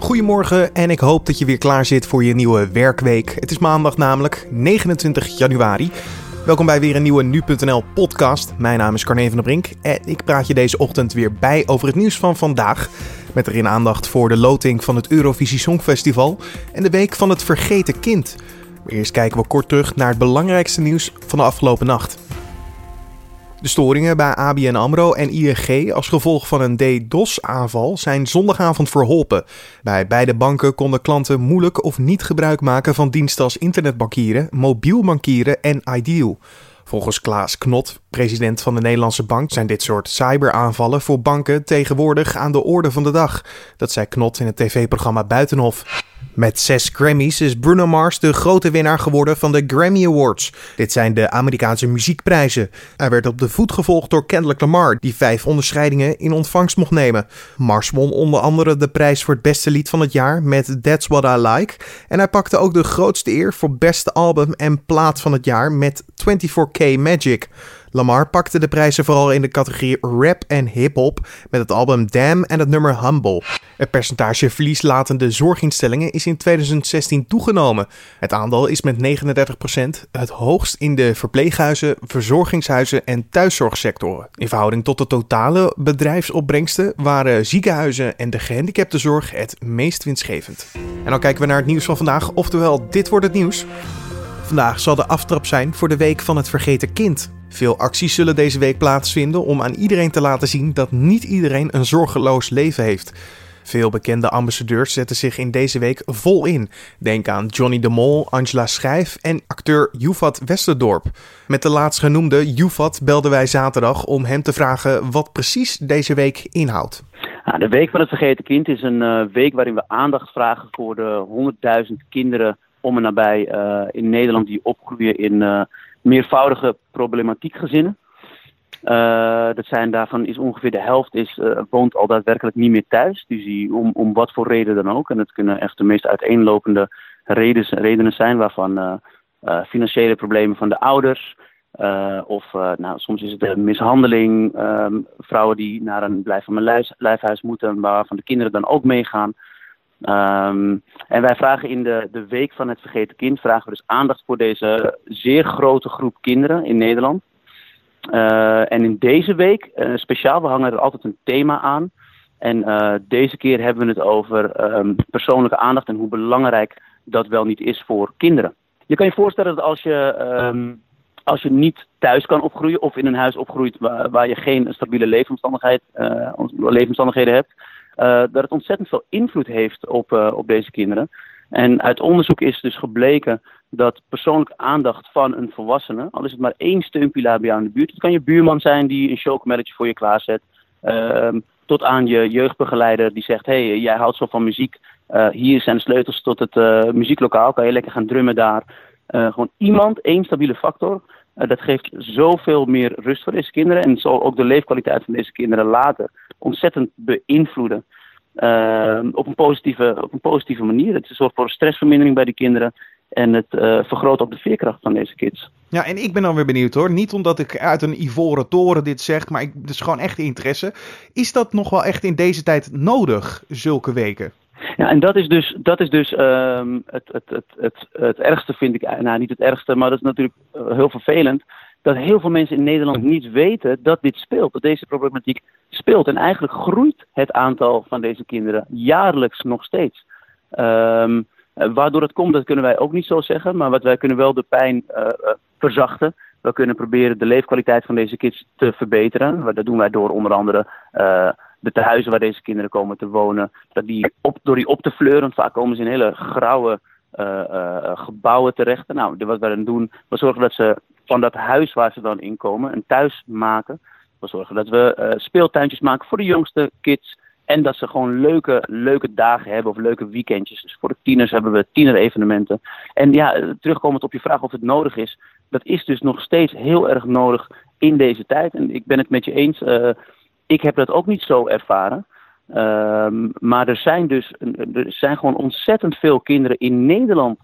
Goedemorgen en ik hoop dat je weer klaar zit voor je nieuwe werkweek. Het is maandag namelijk 29 januari. Welkom bij weer een nieuwe Nu.nl podcast. Mijn naam is Carne van der Brink en ik praat je deze ochtend weer bij over het nieuws van vandaag. Met erin aandacht voor de loting van het Eurovisie Songfestival en de week van het vergeten kind. Maar eerst kijken we kort terug naar het belangrijkste nieuws van de afgelopen nacht. De storingen bij ABN AMRO en ING als gevolg van een DDoS-aanval zijn zondagavond verholpen. Bij beide banken konden klanten moeilijk of niet gebruik maken van diensten als internetbankieren, mobiel bankieren en Ideal. Volgens Klaas Knot, president van de Nederlandse Bank, zijn dit soort cyberaanvallen voor banken tegenwoordig aan de orde van de dag. Dat zei Knot in het tv-programma Buitenhof. Met zes Grammys is Bruno Mars de grote winnaar geworden van de Grammy Awards. Dit zijn de Amerikaanse muziekprijzen. Hij werd op de voet gevolgd door Kendrick Lamar, die vijf onderscheidingen in ontvangst mocht nemen. Mars won onder andere de prijs voor het beste lied van het jaar met That's What I Like. En hij pakte ook de grootste eer voor beste album en plaat van het jaar met 24K Magic. Lamar pakte de prijzen vooral in de categorie rap en hip-hop met het album Damn en het nummer Humble. Het percentage verlieslatende zorginstellingen is in 2016 toegenomen. Het aandeel is met 39% het hoogst in de verpleeghuizen, verzorgingshuizen en thuiszorgsectoren. In verhouding tot de totale bedrijfsopbrengsten waren ziekenhuizen en de gehandicaptenzorg het meest winstgevend. En dan kijken we naar het nieuws van vandaag, oftewel dit wordt het nieuws. Vandaag zal de aftrap zijn voor de Week van het Vergeten Kind. Veel acties zullen deze week plaatsvinden om aan iedereen te laten zien dat niet iedereen een zorgeloos leven heeft. Veel bekende ambassadeurs zetten zich in deze week vol in. Denk aan Johnny de Mol, Angela Schrijf en acteur Jufat Westerdorp. Met de laatstgenoemde Jufat belden wij zaterdag om hem te vragen wat precies deze week inhoudt. Nou, de Week van het Vergeten Kind is een uh, week waarin we aandacht vragen voor de 100.000 kinderen om en nabij uh, in Nederland die opgroeien in uh, meervoudige problematiekgezinnen. Uh, dat zijn daarvan is ongeveer de helft is, woont al daadwerkelijk niet meer thuis. Dus die, om, om wat voor reden dan ook. En het kunnen echt de meest uiteenlopende redenen, redenen zijn, waarvan financiële problemen van de ouders. of nou, soms is het de mishandeling, um, vrouwen die naar een blijf van mijn lijf, lijfhuis moeten, waarvan de kinderen dan ook meegaan. Um, en wij vragen in de, de week van het vergeten kind vragen we dus aandacht voor deze zeer grote groep kinderen in Nederland. Uh, en in deze week, uh, speciaal, we hangen er altijd een thema aan. En uh, deze keer hebben we het over um, persoonlijke aandacht en hoe belangrijk dat wel niet is voor kinderen. Je kan je voorstellen dat als je, um, als je niet thuis kan opgroeien of in een huis opgroeit waar, waar je geen stabiele leefomstandigheid, leefomstandigheden hebt, dat het ontzettend veel invloed heeft op, op deze kinderen. En uit onderzoek is dus gebleken dat persoonlijke aandacht van een volwassene, al is het maar één steunpilaar bij jou in de buurt, het kan je buurman zijn die een chocomelletje voor je klaarzet, uh, tot aan je jeugdbegeleider die zegt, hey, jij houdt zo van muziek, uh, hier zijn de sleutels tot het muzieklokaal, kan je lekker gaan drummen daar. Gewoon iemand, één stabiele factor, dat geeft zoveel meer rust voor deze kinderen en zal ook de leefkwaliteit van deze kinderen later ontzettend beïnvloeden. Uh, op, een positieve, op een positieve manier. Het zorgt voor stressvermindering bij de kinderen. En het uh, vergroot ook de veerkracht van deze kids. Ja, en ik ben dan weer benieuwd hoor. Niet omdat ik uit een ivoren toren dit zeg, maar ik, het is gewoon echt interesse. Is dat nog wel echt in deze tijd nodig, zulke weken? Ja, en dat is dus, dat is dus um, het, het, het, het, het ergste, vind ik. Nou, niet het ergste, maar dat is natuurlijk uh, heel vervelend. Dat heel veel mensen in Nederland niet weten dat dit speelt. Dat deze problematiek speelt. En eigenlijk groeit het aantal van deze kinderen jaarlijks nog steeds. Um, waardoor het komt, dat kunnen wij ook niet zo zeggen. Maar wat wij kunnen wel de pijn uh, verzachten. We kunnen proberen de leefkwaliteit van deze kids te verbeteren. Dat doen wij door onder andere uh, de tehuizen waar deze kinderen komen te wonen. Dat die op, door die op te fleuren, vaak komen ze in hele grauwe uh, gebouwen terecht. Nou, wat wij dan doen, we zorgen dat ze van dat huis waar ze dan inkomen een thuis maken. We zorgen dat we uh, speeltuintjes maken voor de jongste kids. En dat ze gewoon leuke, leuke dagen hebben of leuke weekendjes. Dus voor de tieners hebben we tienerevenementen. En ja, terugkomend op je vraag of het nodig is. Dat is dus nog steeds heel erg nodig in deze tijd. En ik ben het met je eens. Uh, ik heb dat ook niet zo ervaren. Uh, maar er zijn dus er zijn gewoon ontzettend veel kinderen in Nederland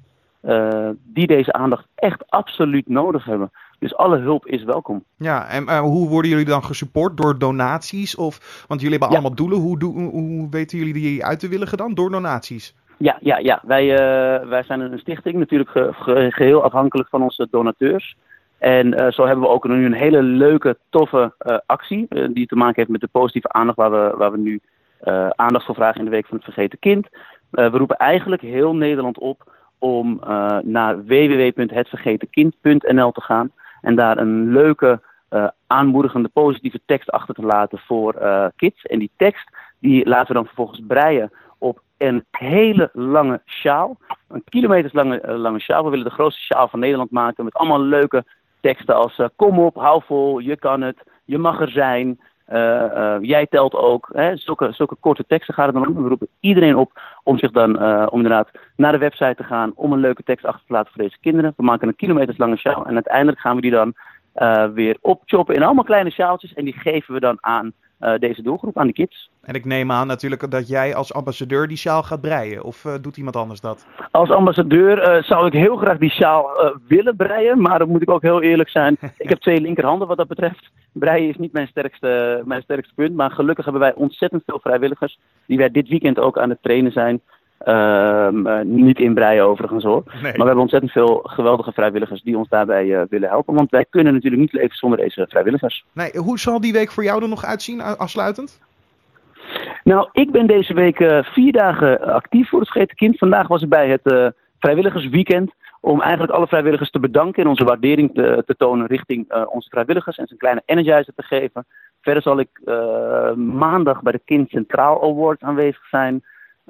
uh, die deze aandacht echt absoluut nodig hebben. Dus alle hulp is welkom. Ja, en uh, hoe worden jullie dan gesupport? Door donaties? Of, want jullie hebben allemaal doelen. Hoe, hoe, hoe weten jullie die uit te willigen dan? Door donaties? Ja, ja, ja. Wij, uh, wij zijn een stichting, natuurlijk ge ge geheel afhankelijk van onze donateurs. En uh, zo hebben we ook nu een hele leuke, toffe uh, actie. Die te maken heeft met de positieve aandacht waar we, waar we nu aandacht voor vragen in de Week van het Vergeten Kind. we roepen eigenlijk heel Nederland op om naar www.hetvergetenkind.nl te gaan. En daar een leuke, aanmoedigende, positieve tekst achter te laten voor kids. En die tekst die laten we dan vervolgens breien op een hele lange sjaal. Een kilometers lange, sjaal. We willen de grootste sjaal van Nederland maken met allemaal leuke teksten als kom op, hou vol, je kan het, je mag er zijn, jij telt ook. Hè? Zulke, zulke korte teksten gaat het dan om. We roepen iedereen op om zich dan om inderdaad naar de website te gaan om een leuke tekst achter te laten voor deze kinderen. We maken een kilometers lange sjaal en uiteindelijk gaan we die dan weer opchoppen in allemaal kleine sjaaltjes en die geven we dan aan deze doelgroep, aan de kids. En ik neem aan natuurlijk dat jij als ambassadeur die sjaal gaat breien. Of uh, doet iemand anders dat? Als ambassadeur uh, zou ik heel graag die sjaal willen breien. Maar dan moet ik ook heel eerlijk zijn. ik heb twee linkerhanden wat dat betreft. Breien is niet mijn sterkste, mijn sterkste punt. Maar gelukkig hebben wij ontzettend veel vrijwilligers. Die wij dit weekend ook aan het trainen zijn. Um, uh, niet inbreien overigens hoor. Nee. Maar we hebben ontzettend veel geweldige vrijwilligers die ons daarbij uh, willen helpen. Want wij kunnen natuurlijk niet leven zonder deze vrijwilligers. Nee, hoe zal die week voor jou er nog uitzien, afsluitend? Nou, ik ben deze week uh, vier dagen actief voor het Vergeten Kind. Vandaag was ik bij het vrijwilligersweekend. Om eigenlijk alle vrijwilligers te bedanken en onze waardering te, te tonen richting onze vrijwilligers. En ze een kleine energizer te geven. Verder zal ik maandag bij de Kind Centraal Award aanwezig zijn.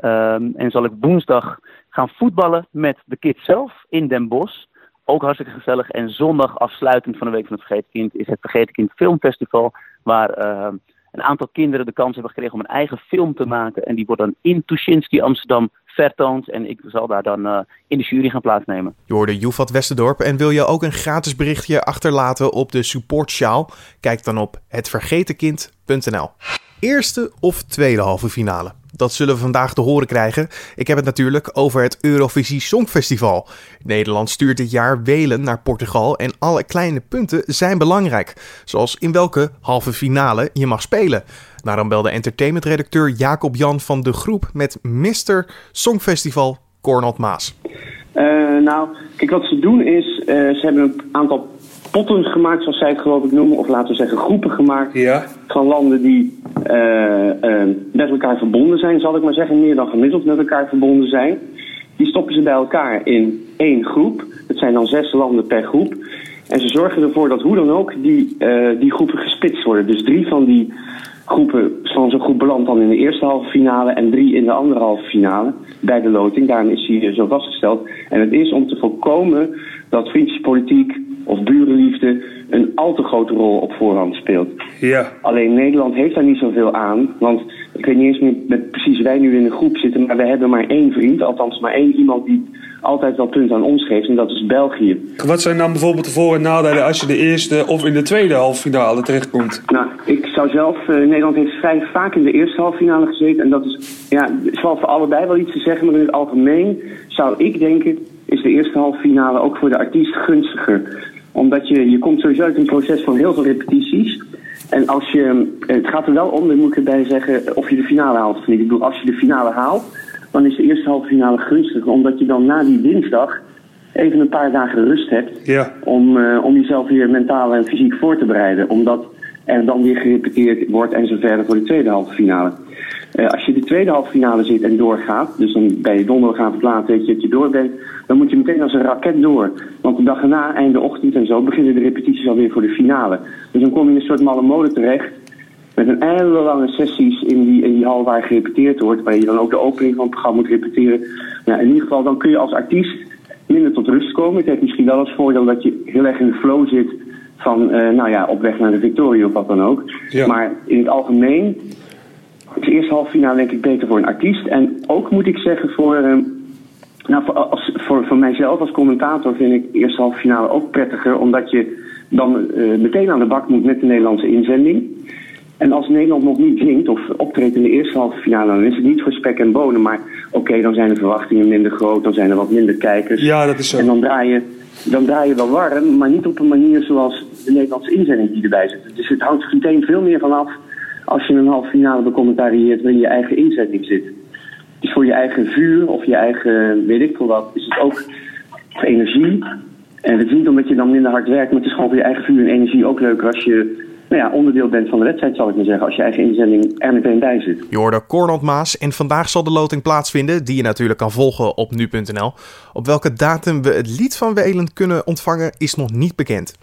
Um, en zal ik woensdag gaan voetballen met de kids zelf in Den Bosch. Ook hartstikke gezellig. En zondag afsluitend van de Week van het Vergeten Kind is het Vergeten Kind Filmfestival. Waar uh, een aantal kinderen de kans hebben gekregen om een eigen film te maken. En die wordt dan in Tuschinski Amsterdam vertoond. En ik zal daar dan uh, in de jury gaan plaatsnemen. Je hoorde Joefat Westerdorp. En wil je ook een gratis berichtje achterlaten op de supportsjaal? Kijk dan op hetvergetenkind.nl. Eerste of tweede halve finale? Dat zullen we vandaag te horen krijgen. Ik heb het natuurlijk over het Eurovisie Songfestival. Nederland stuurt dit jaar Welen naar Portugal en alle kleine punten zijn belangrijk. Zoals in welke halve finale je mag spelen. Daarom belde entertainmentredacteur Jacob Jan van de groep met Mr. Songfestival Cornald Maas. Uh, nou, kijk, wat ze doen is, uh, ze hebben een aantal potten gemaakt, zoals zij het geloof ik noemen, of laten we zeggen groepen gemaakt ja. van landen die met elkaar verbonden zijn, zal ik maar zeggen, meer dan gemiddeld met elkaar verbonden zijn. Die stoppen ze bij elkaar in één groep. Het zijn dan zes landen per groep. En ze zorgen ervoor dat hoe dan ook die, uh, die groepen gespitst worden. Dus drie van die groepen van zo'n groep belandt dan in de eerste halve finale en drie in de andere halve finale bij de loting. Daarom is hij zo vastgesteld. En het is om te voorkomen dat vriendjespolitiek of burenliefde een al te grote rol op voorhand speelt. Ja. Alleen Nederland heeft daar niet zoveel aan, want ik weet niet eens meer met precies wij nu in een groep zitten, maar we hebben maar één vriend, althans maar één iemand die altijd wel punten aan ons geeft en dat is België. Wat zijn dan bijvoorbeeld de voor- en nadelen als je de eerste of in de tweede halve finale terechtkomt? Nou, ik zou zelf, uh, Nederland heeft vrij vaak in de eerste halve finale gezeten en dat is, ja, het valt voor allebei wel iets te zeggen, maar in het algemeen zou ik denken, is de eerste halve finale ook voor de artiest gunstiger omdat je, je komt sowieso uit een proces van heel veel repetities. En als je, het gaat er wel om, dan moet ik erbij zeggen, of je de finale haalt of niet. Ik bedoel, als je de finale haalt, dan is de eerste halve finale gunstiger. Omdat je dan na die dinsdag even een paar dagen rust hebt. Ja. Om, uh, om jezelf weer mentaal en fysiek voor te bereiden. Omdat er dan weer gerepeteerd wordt en zo verder voor de tweede halve finale. Uh, als je de tweede halve finale zit en doorgaat, dus dan bij je donderdagavond laat weet je dat je door bent, dan moet je meteen als een raket door. Want de dag erna, einde ochtend en zo, beginnen de repetities alweer voor de finale. Dus dan kom je in een soort malle mode terecht. Met een hele lange sessies in die, in die hal waar gerepeteerd wordt, waar je dan ook de opening van het programma moet repeteren. Ja, in ieder geval, dan kun je als artiest minder tot rust komen. Het heeft misschien wel als voordeel dat je heel erg in de flow zit van, uh, nou ja, op weg naar de victorie of wat dan ook. Ja. Maar in het algemeen de eerste halve finale denk ik beter voor een artiest. En ook moet ik zeggen voor, uh, nou, voor, als, voor, voor mijzelf als commentator vind ik de eerste halve finale ook prettiger. Omdat je dan uh, meteen aan de bak moet met de Nederlandse inzending. En als Nederland nog niet zingt of optreedt in de eerste halve finale, dan is het niet voor spek en bonen. Maar oké, okay, dan zijn de verwachtingen minder groot, dan zijn er wat minder kijkers. Ja, dat is zo. En dan draai je dan draai je wel warm, maar niet op een manier zoals de Nederlandse inzending die erbij zit. Dus het hangt meteen veel meer van af als je een halve finale becommentarieert waarin je eigen inzetting zit. Dus voor je eigen vuur of je eigen weet ik veel wat, is het ook energie. En het is niet omdat je dan minder hard werkt, maar het is gewoon voor je eigen vuur en energie ook leuker als je nou ja, onderdeel bent van de wedstrijd, zal ik maar zeggen. Als je eigen inzending er meteen bij zit. Je hoorde Cornald Maas en vandaag zal de loting plaatsvinden, die je natuurlijk kan volgen op nu.nl. Op welke datum we het lied van Welen kunnen ontvangen is nog niet bekend.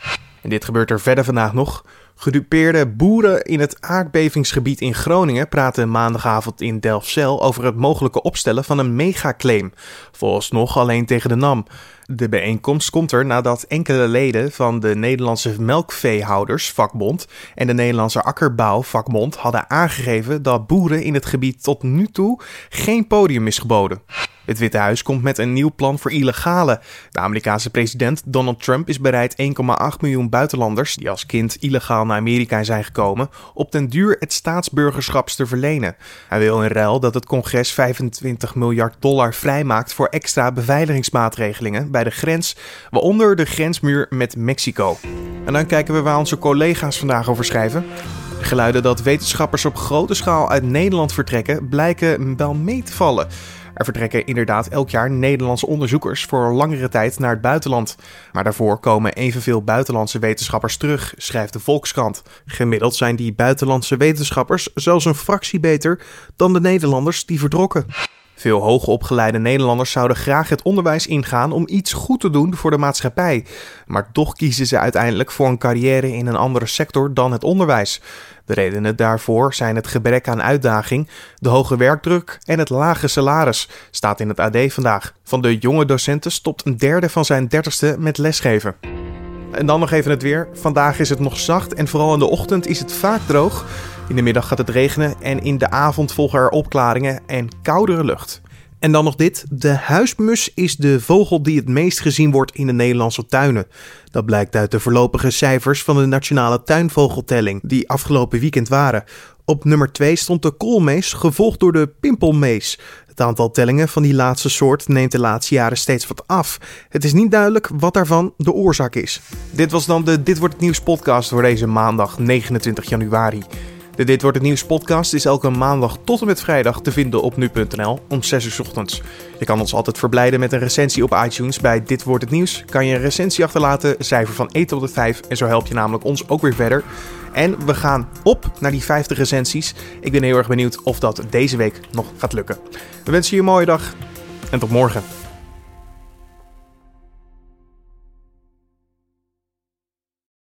En dit gebeurt er verder vandaag nog. Gedupeerde boeren in het aardbevingsgebied in Groningen praten maandagavond in Delfzijl over het mogelijke opstellen van een megaclaim. Volgens nog alleen tegen de NAM. De bijeenkomst komt er nadat enkele leden van de Nederlandse Melkveehoudersvakbond en de Nederlandse Akkerbouwvakbond hadden aangegeven dat boeren in het gebied tot nu toe geen podium is geboden. Het Witte Huis komt met een nieuw plan voor illegale. De Amerikaanse president Donald Trump is bereid 1,8 miljoen buitenlanders die als kind illegaal naar Amerika zijn gekomen, op den duur het staatsburgerschap te verlenen. Hij wil in ruil dat het congres 25 miljard dollar vrijmaakt voor extra beveiligingsmaatregelingen bij de grens, waaronder de grensmuur met Mexico. En dan kijken we waar onze collega's vandaag over schrijven. De geluiden dat wetenschappers op grote schaal uit Nederland vertrekken blijken wel mee te vallen. Er vertrekken inderdaad elk jaar Nederlandse onderzoekers voor langere tijd naar het buitenland. Maar daarvoor komen evenveel buitenlandse wetenschappers terug, schrijft de Volkskrant. Gemiddeld zijn die buitenlandse wetenschappers zelfs een fractie beter dan de Nederlanders die vertrokken. Veel hoogopgeleide Nederlanders zouden graag het onderwijs ingaan om iets goed te doen voor de maatschappij. Maar toch kiezen ze uiteindelijk voor een carrière in een andere sector dan het onderwijs. De redenen daarvoor zijn het gebrek aan uitdaging, de hoge werkdruk en het lage salaris, staat in het AD vandaag. Van de jonge docenten stopt een derde van zijn dertigste met lesgeven. En dan nog even het weer. Vandaag is het nog zacht en vooral in de ochtend is het vaak droog. In de middag gaat het regenen en in de avond volgen er opklaringen en koudere lucht. En dan nog dit. De huismus is de vogel die het meest gezien wordt in de Nederlandse tuinen. Dat blijkt uit de voorlopige cijfers van de Nationale Tuinvogeltelling, die afgelopen weekend waren. Op nummer 2 stond de koolmees, gevolgd door de pimpelmees. Het aantal tellingen van die laatste soort neemt de laatste jaren steeds wat af. Het is niet duidelijk wat daarvan de oorzaak is. Dit was dan de Dit wordt het nieuws podcast voor deze maandag 29 januari. De Dit Wordt Het Nieuws podcast is elke maandag tot en met vrijdag te vinden op nu.nl om 6 uur ochtends. Je kan ons altijd verblijden met een recensie op iTunes. Bij Dit Wordt Het Nieuws kan je een recensie achterlaten, cijfer van 1 tot de 5 en zo help je namelijk ons ook weer verder. En we gaan op naar die 50 recensies. Ik ben heel erg benieuwd of dat deze week nog gaat lukken. We wensen je een mooie dag en tot morgen.